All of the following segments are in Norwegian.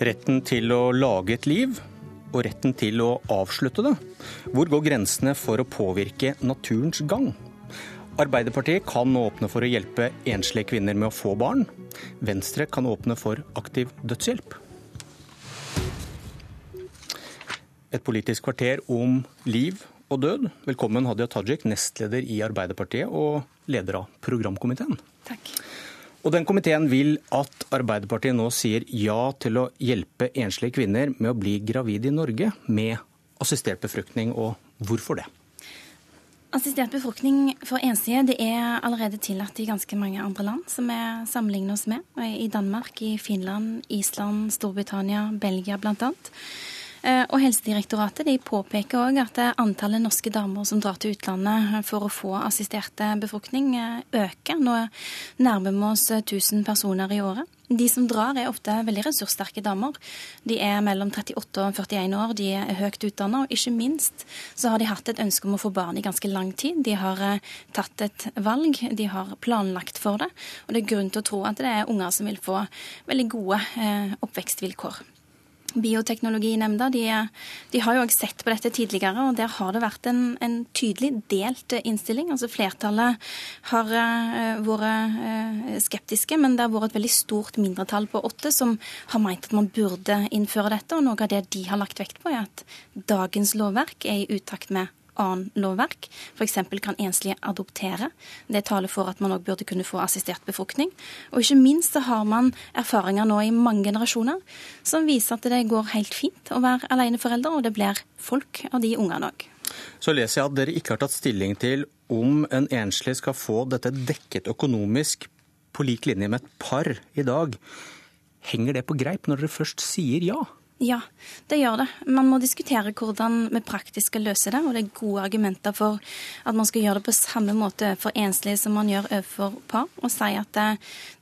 Retten til å lage et liv og retten til å avslutte det. Hvor går grensene for å påvirke naturens gang? Arbeiderpartiet kan åpne for å hjelpe enslige kvinner med å få barn. Venstre kan åpne for aktiv dødshjelp. Et politisk kvarter om liv og død. Velkommen Hadia Tajik, nestleder i Arbeiderpartiet og leder av programkomiteen. Takk. Og den komiteen vil at Arbeiderpartiet nå sier ja til å hjelpe enslige kvinner med å bli gravid i Norge med assistert befruktning, og hvorfor det? Assistert befruktning for enslige det er allerede tillatt i ganske mange andre land som vi sammenligner oss med. I Danmark, i Finland, Island, Storbritannia, Belgia bl.a. Eh, og Helsedirektoratet de påpeker òg at antallet norske damer som drar til utlandet for å få assistert befruktning, eh, øker. Nå nærmer vi oss 1000 personer i året. De som drar, er ofte veldig ressurssterke damer. De er mellom 38 og 41 år, de er høyt utdanna, og ikke minst så har de hatt et ønske om å få barn i ganske lang tid. De har eh, tatt et valg, de har planlagt for det, og det er grunn til å tro at det er unger som vil få veldig gode oppvekstvilkår. Bioteknologinemnda de, de, har jo også sett på dette tidligere, og der har det vært en, en tydelig delt innstilling. Altså Flertallet har uh, vært uh, skeptiske, men det har vært et veldig stort mindretall på åtte som har meint at man burde innføre dette. Og noe av det de har lagt vekt på, er at dagens lovverk er i utakt med annen lovverk. F.eks. kan enslige adoptere. Det taler for at man òg burde kunne få assistert befruktning. Og ikke minst så har man erfaringer nå i mange generasjoner som viser at det går helt fint å være aleneforelder, og det blir folk av de ungene òg. Så leser jeg at dere ikke har tatt stilling til om en enslig skal få dette dekket økonomisk på lik linje med et par i dag. Henger det på greip når dere først sier ja? Ja, det gjør det. Man må diskutere hvordan vi praktisk skal løse det. Og det er gode argumenter for at man skal gjøre det på samme måte for enslige som man gjør overfor par. Og si at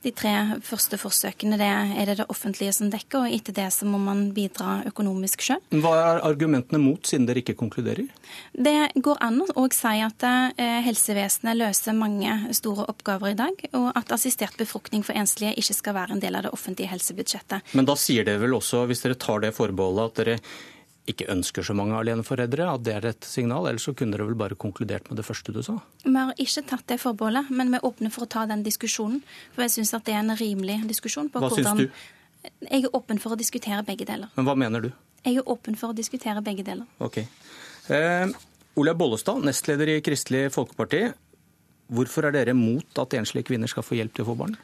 de tre første forsøkene det er det det offentlige som dekker, og etter det så må man bidra økonomisk sjøl. Hva er argumentene mot, siden dere ikke konkluderer? Det går an å si at eh, helsevesenet løser mange store oppgaver i dag, og at assistert befruktning for enslige ikke skal være en del av det offentlige helsebudsjettet. Men da sier dere vel også, hvis dere tar det det forbeholdet at dere ikke ønsker så mange aleneforeldre, at det er et signal? Ellers så kunne dere vel bare konkludert med det første du sa? Vi har ikke tatt det forbeholdet, men vi er åpne for å ta den diskusjonen. For jeg syns det er en rimelig diskusjon. på hva hvordan... Syns du? Jeg er åpen for å diskutere begge deler. Men hva mener du? Jeg er åpen for å diskutere begge deler. Ok. Eh, Olaug Bollestad, nestleder i Kristelig Folkeparti. Hvorfor er dere mot at enslige kvinner skal få hjelp til å få barn?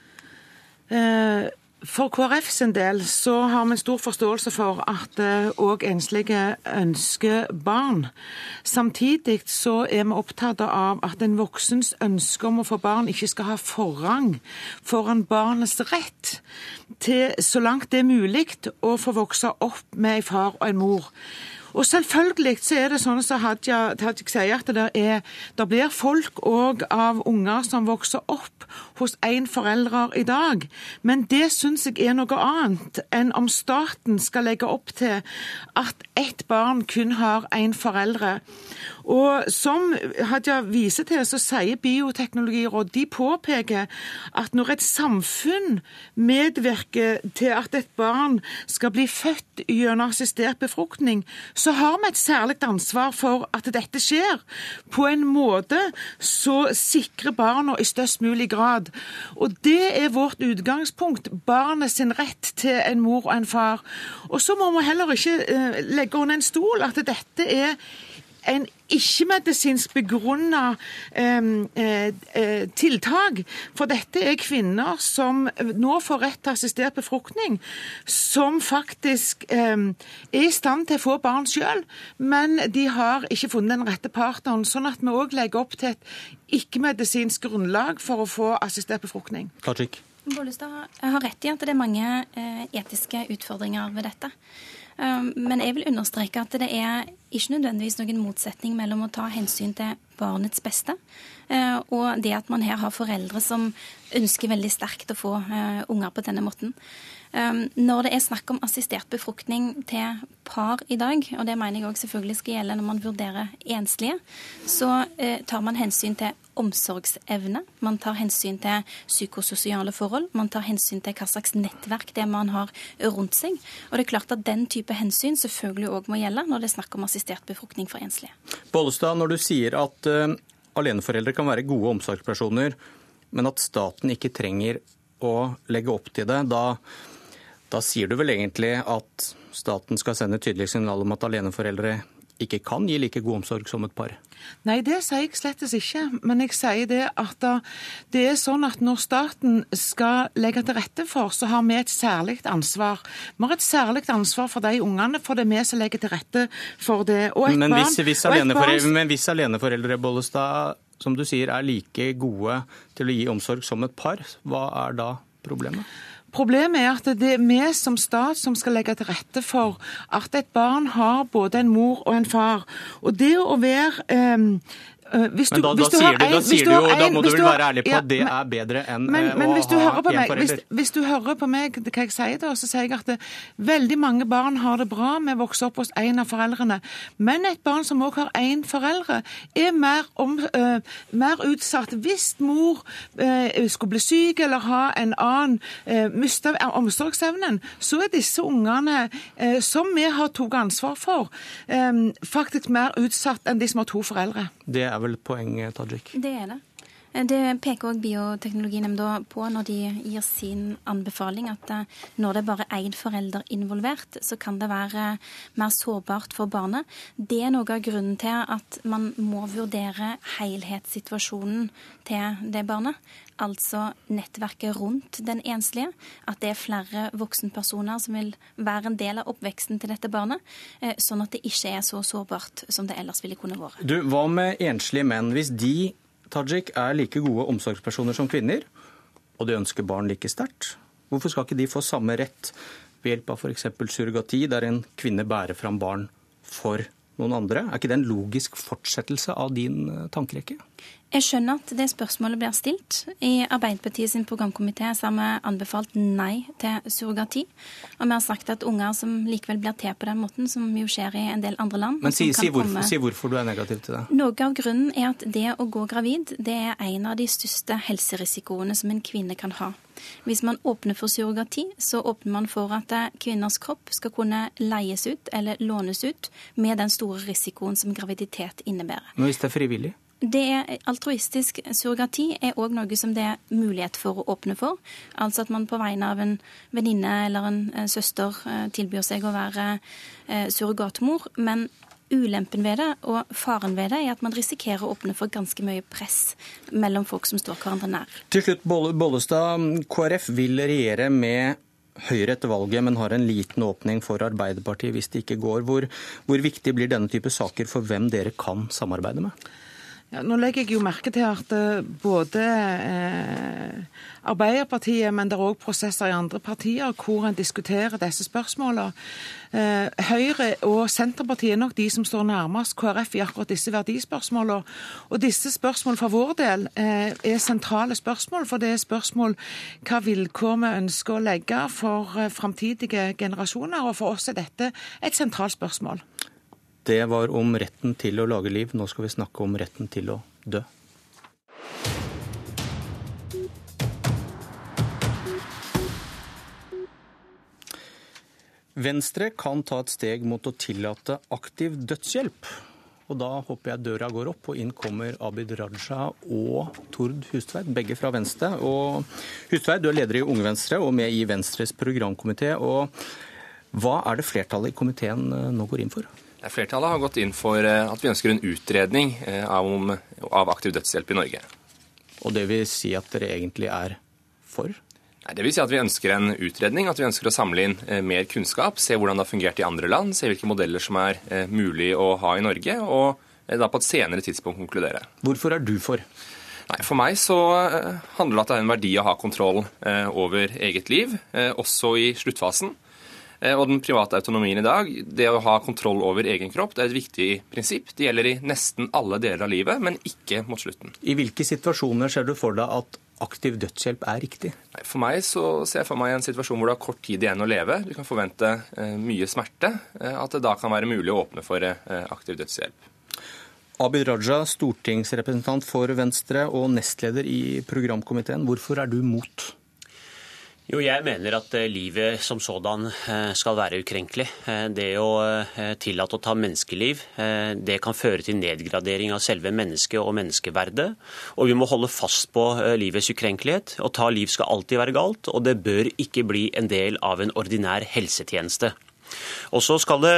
Eh, for KrF sin del så har vi stor forståelse for at òg eh, enslige ønsker barn. Samtidig så er vi opptatt av at en voksens ønske om å få barn ikke skal ha forrang foran barnets rett til, så langt det er mulig, å få vokse opp med en far og en mor. Og selvfølgelig så er det sånn som Hadia Tajik sier, at det, er, det blir folk òg av unger som vokser opp hos én forelder i dag. Men det syns jeg er noe annet enn om staten skal legge opp til at ett barn kun har én foreldre. Og som Hadia viser til, så sier Bioteknologirådet de påpeker at når et samfunn medvirker til at et barn skal bli født gjennom assistert befruktning, så har vi et særlig ansvar for at dette skjer på en måte så sikrer barna i størst mulig grad. Og det er vårt utgangspunkt. Barnet sin rett til en mor og en far. Og så må vi heller ikke eh, legge under en stol at dette er en ikke-medisinsk begrunna eh, eh, tiltak. For dette er kvinner som nå får rett til assistert befruktning, som faktisk eh, er i stand til å få barn sjøl, men de har ikke funnet den rette partneren. Sånn at vi òg legger opp til et ikke-medisinsk grunnlag for å få assistert befruktning. Klartik. Bollestad har rett i at det er mange etiske utfordringer ved dette. Um, men jeg vil understreke at det er ikke nødvendigvis noen motsetning mellom å ta hensyn til barnets beste eh, og det at man her har foreldre som ønsker veldig sterkt å få eh, unger på denne måten. Um, når det er snakk om assistert befruktning til par i dag, og det mener jeg òg selvfølgelig skal gjelde når man vurderer enslige, så tar man hensyn til omsorgsevne, man tar hensyn til psykososiale forhold, man tar hensyn til hva slags nettverk det man har rundt seg. Og det er klart at den type hensyn selvfølgelig òg må gjelde når det er snakk om assistert befruktning for enslige. Bollestad, når du sier at uh, aleneforeldre kan være gode omsorgspersoner, men at staten ikke trenger å legge opp til det, da da sier du vel egentlig at staten skal sende tydelig signal om at aleneforeldre ikke kan gi like god omsorg som et par? Nei, det sier jeg slett ikke. Men jeg sier det at det er sånn at når staten skal legge til rette for, så har vi et særlig ansvar. Vi har et særlig ansvar for de ungene, for det er vi som legger til rette for det. Men hvis, hvis, barn... men hvis aleneforeldre Bollestad, som du sier, er like gode til å gi omsorg som et par, hva er da problemet? Problemet er at det er vi som stat som skal legge til rette for at et barn har både en mor og en far. Og det å være eh, hvis du, men da, da, sier, du, da, sier du, jo, da må du vel være ærlig på ja, at det er bedre enn men, eh, men å ha én forelder. Hvis, hvis, du hører på meg hva jeg sier da, så sier jeg at det, veldig mange barn har det bra med å vokse opp hos en av foreldrene. Men et barn som også har én foreldre, er mer, om, uh, mer, utsatt hvis mor uh, skulle bli syk eller ha en annen uh, miste omsorgsevnen. Så er disse ungene, uh, som vi har tatt ansvar for, um, faktisk mer utsatt enn de som har to foreldre. Det er vel poenget, Tajik? Det er det. Det peker òg Bioteknologinemnda på når de gir sin anbefaling, at eh, når det er bare én forelder involvert, så kan det være mer sårbart for barnet. Det er noe av grunnen til at man må vurdere helhetssituasjonen til det barnet. Altså nettverket rundt den enslige. At det er flere voksenpersoner som vil være en del av oppveksten til dette barnet. Eh, sånn at det ikke er så sårbart som det ellers ville kunne vært. Du, Hva med enslige menn? Hvis de Tajik er like gode omsorgspersoner som kvinner, og de ønsker barn like sterkt. Hvorfor skal ikke de få samme rett ved hjelp av f.eks. surrogati, der en kvinne bærer fram barn for noen andre? Er ikke det en logisk fortsettelse av din eh, tankerekke? Jeg skjønner at det spørsmålet blir stilt. I Arbeiderpartiet sin programkomité har vi anbefalt nei til surrogati. Og vi har sagt at unger som likevel blir til på den måten, som jo skjer i en del andre land Men si, si, hvorfor, komme... si, hvorfor, du er negativ til det. Noe av grunnen er at det å gå gravid det er en av de største helserisikoene som en kvinne kan ha. Hvis man åpner for surrogati, så åpner man for at kvinners kropp skal kunne leies ut eller lånes ut med den store risikoen som graviditet innebærer. Men hvis det er frivillig? Det er Altruistisk surrogati er òg noe som det er mulighet for å åpne for. Altså at man på vegne av en venninne eller en eh, søster eh, tilbyr seg å være eh, surrogatmor. Men ulempen ved det og faren ved det er at man risikerer å åpne for ganske mye press mellom folk som står hverandre nær. Til slutt, Bollestad. KrF vil regjere med Høyre etter valget, men har en liten åpning for Arbeiderpartiet hvis det ikke går. Hvor, hvor viktig blir denne type saker for hvem dere kan samarbeide med? Ja, nå legger jeg jo merke til at eh, både eh, Arbeiderpartiet, men det er òg prosesser i andre partier hvor en diskuterer disse spørsmålene. Eh, Høyre og Senterpartiet er nok de som står nærmest KrF i akkurat disse verdispørsmålene. Og disse spørsmålene for vår del eh, er sentrale spørsmål, for det er spørsmål hva vilkår vi ønsker å legge for eh, framtidige generasjoner. Og for oss er dette et sentralt spørsmål. Det var om retten til å lage liv. Nå skal vi snakke om retten til å dø. Venstre kan ta et steg mot å tillate aktiv dødshjelp. Og Da håper jeg døra går opp, og inn kommer Abid Raja og Tord Hustveit, begge fra Venstre. Og Hustveit, du er leder i Unge Venstre og med i Venstres programkomité. Og hva er det flertallet i komiteen eh, nå går inn for? Flertallet har gått inn for eh, at vi ønsker en utredning av, av, av aktiv dødshjelp i Norge. Og det vil si at dere egentlig er for? Nei, det vil si at Vi ønsker en utredning, at vi ønsker å samle inn eh, mer kunnskap. Se hvordan det har fungert i andre land, se hvilke modeller som er mulig å ha i Norge. Og da på et senere tidspunkt konkludere. Hvorfor er du for? Nei, For meg så handler det om at det er en verdi å ha kontroll over eget liv, også i sluttfasen. Og den private autonomien i dag, det å ha kontroll over egen kropp, det er et viktig prinsipp. Det gjelder i nesten alle deler av livet, men ikke mot slutten. I hvilke situasjoner ser du for deg at aktiv dødshjelp er riktig? For meg så ser jeg for meg en situasjon hvor du har kort tid igjen å leve. Du kan forvente eh, mye smerte. Eh, at det da kan være mulig å åpne for eh, aktiv dødshjelp. Abid Raja, stortingsrepresentant for Venstre og nestleder i programkomiteen. Hvorfor er du mot? Jo, jeg mener at eh, livet som sådan eh, skal være ukrenkelig. Eh, det å tillate å ta menneskeliv, det kan føre til nedgradering av selve mennesket og menneskeverdet. Og vi må holde fast på livets ukrenkelighet. Å ta liv skal alltid være galt, og det bør ikke bli en del av en ordinær helsetjeneste. Og så skal det,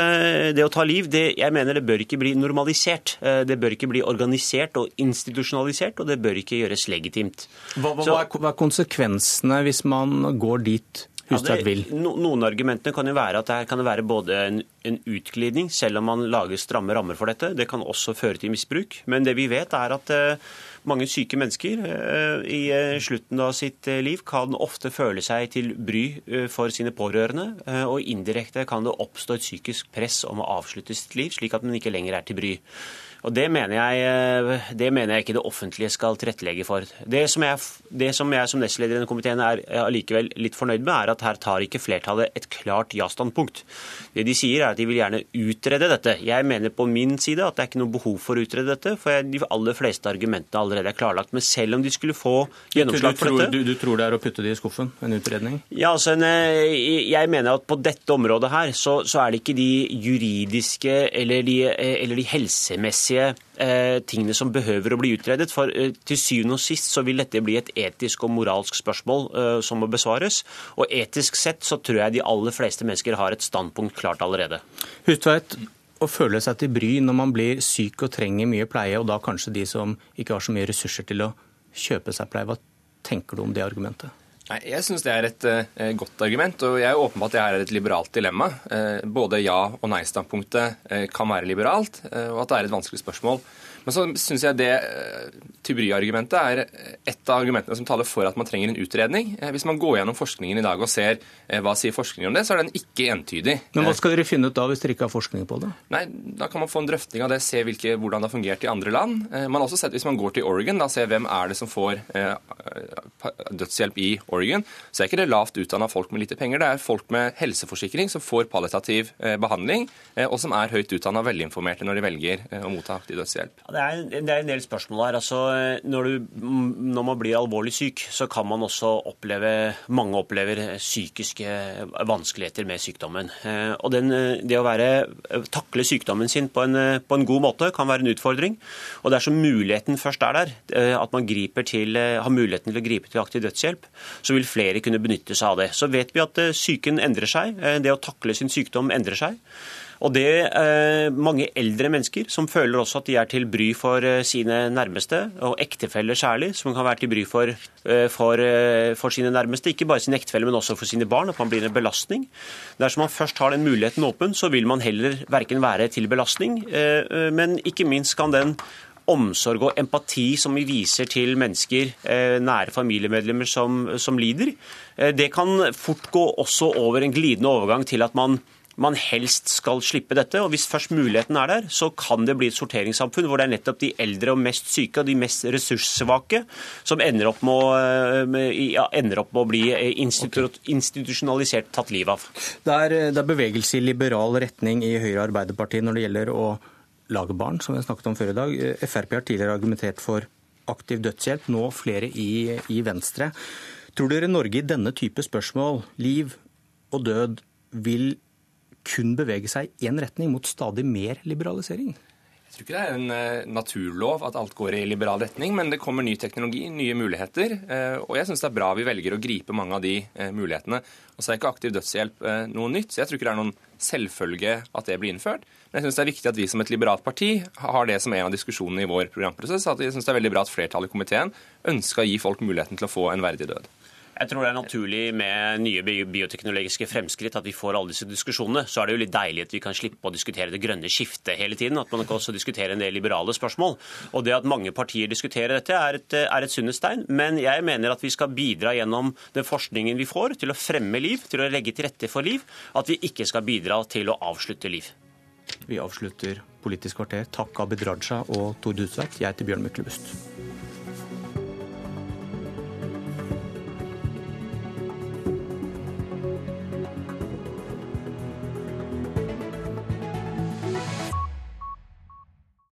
det å ta liv, det, jeg mener det bør ikke bli normalisert. Eh, det bør ikke bli organisert og institusjonalisert, og det bør ikke gjøres legitimt. Hva, hva, så, hva er konsekvensene hvis man går dit? Ja, det, noen argumentene kan jo være at det kan være både en, en utglidning, selv om man lager stramme rammer for dette. Det kan også føre til misbruk. Men det vi vet er at uh, mange syke mennesker uh, i uh, slutten av sitt liv kan ofte føle seg til bry for sine pårørende. Og indirekte kan det oppstå et psykisk press om å avslutte sitt liv, slik at man ikke lenger er til bry. Og det mener, jeg, eh, det mener jeg ikke det offentlige skal tilrettelegge for. Det som jeg, det som, jeg som nestleder i denne komiteen er allikevel litt fornøyd med, er at her tar ikke flertallet et klart ja-standpunkt. Det de sier er at de vil gjerne utrede dette. Jeg mener på min side at det er ikke noe behov for å utrede dette, for de aller fleste argumentene allerede er klarlagt. Men selv om de skulle få gjennomslag for dette du, du, tror det er å putte det i skuffen, en utredning? Ja, altså, en, jeg mener at på dette området her så, så er det ikke de juridiske eller de, eh, eller de helsemessige rettslige eh, tingene som behøver å bli utredet. For eh, til syvende og sist så vil dette bli et etisk og moralsk spørsmål eh, som må besvares. Og etisk sett så tror jeg de aller fleste mennesker har et standpunkt klart allerede. Hustveit, å føle seg til bry når man blir syk og trenger mye pleie, og da kanskje de som ikke har så mye ressurser til å kjøpe seg pleie. Hva tenker du om det argumentet? Nei, Jeg syns det er et uh, godt argument, og jeg er åpen på at det her er et liberalt dilemma. Uh, både ja- og nei-standpunktet uh, kan være liberalt, og at det er et vanskelig spørsmål. Men så syns jeg det eh, Tybry-argumentet er et av argumentene som taler for at man trenger en utredning. Eh, hvis man går gjennom forskningen i dag og ser eh, hva sier forskningen om det, så er den ikke entydig. Men hva skal dere finne ut da hvis dere ikke har forskning på det? Nei, Da kan man få en drøfting av det, se hvilke, hvordan det har fungert i andre land. Man har også sett, Hvis man går til Oregon, da ser hvem er det som får dødshjelp i Oregon, så er ikke det lavt utdanna folk med lite penger. Det er folk med helseforsikring som får palliativ behandling, og som er høyt utdanna og velinformerte når de velger å motta aktiv dødshjelp. Det, er, det er, en del spørsmål her. Altså, når, du, når, man blir alvorlig syk, så kan man også oppleve Mange opplever psykiske vanskeligheter med sykdommen. Eh, og den, det å være, takle sykdommen sin på en, på en, god måte kan være en utfordring. Og dersom muligheten først er der, eh, at man til, har muligheten til å gripe til aktiv dødshjelp, så vil flere kunne benytte seg av det. Så vet vi at psyken eh, endrer seg. Det å takle sin sykdom endrer seg. Og det er mange eldre mennesker som føler også at de er til bry for eh, sine nærmeste, og ektefeller særlig, som kan være til bry for, eh, for, eh, for sine nærmeste. Ikke bare sine ektefeller, men også for sine barn. At man blir en belastning. Dersom man først har den muligheten åpen, så vil man heller verken være til belastning, men ikke minst kan den omsorg og empati som vi viser til mennesker, nære familiemedlemmer som, som lider, det kan fort gå også over en glidende overgang til at man man helst skal slippe dette. og Hvis først muligheten er der, så kan det bli et sorteringssamfunn hvor det er nettopp de eldre og mest syke og de mest ressurssvake som ender opp med, å, ja, ender opp med å bli institu okay. institusjonalisert tatt livet av. Det er, det er bevegelse i liberal retning i Høyre og Arbeiderpartiet når det gjelder å lage barn, som vi snakket om før i dag. Frp har tidligere argumentert for aktiv dødshjelp, nå flere i, i Venstre. Tror dere Norge i denne type spørsmål, liv og død, vil kun bevege seg i én retning, mot stadig mer liberalisering? Jeg tror ikke det er en uh, naturlov at alt går i liberal retning, men det kommer ny teknologi, nye muligheter. Uh, og jeg syns det er bra vi velger å gripe mange av de uh, mulighetene. Og så er ikke aktiv dødshjelp noe nytt, så jeg tror ikke det er noen selvfølge at det blir innført. Men jeg syns det er viktig at vi som et liberalt parti har det som en av diskusjonene i vår programprosess. at Jeg syns det er veldig bra at flertallet i komiteen ønsker å gi folk muligheten til å få en verdig død. Jeg tror det er naturlig med nye bioteknologiske fremskritt at vi får alle disse diskusjonene. Så er det jo litt deilig at vi kan slippe å diskutere det grønne skiftet hele tiden. At man kan også diskutere en del liberale spørsmål. Og det at mange partier diskuterer dette, er et, er et sunnhetstegn. Men jeg mener at vi skal bidra gjennom den forskningen vi får, til å fremme liv, til å legge til rette for liv. At vi ikke skal bidra til å avslutte liv. Vi avslutter Politisk kvarter. Takk Abid Raja og Tord Hudsveit. Jeg heter Bjørn Myklebust.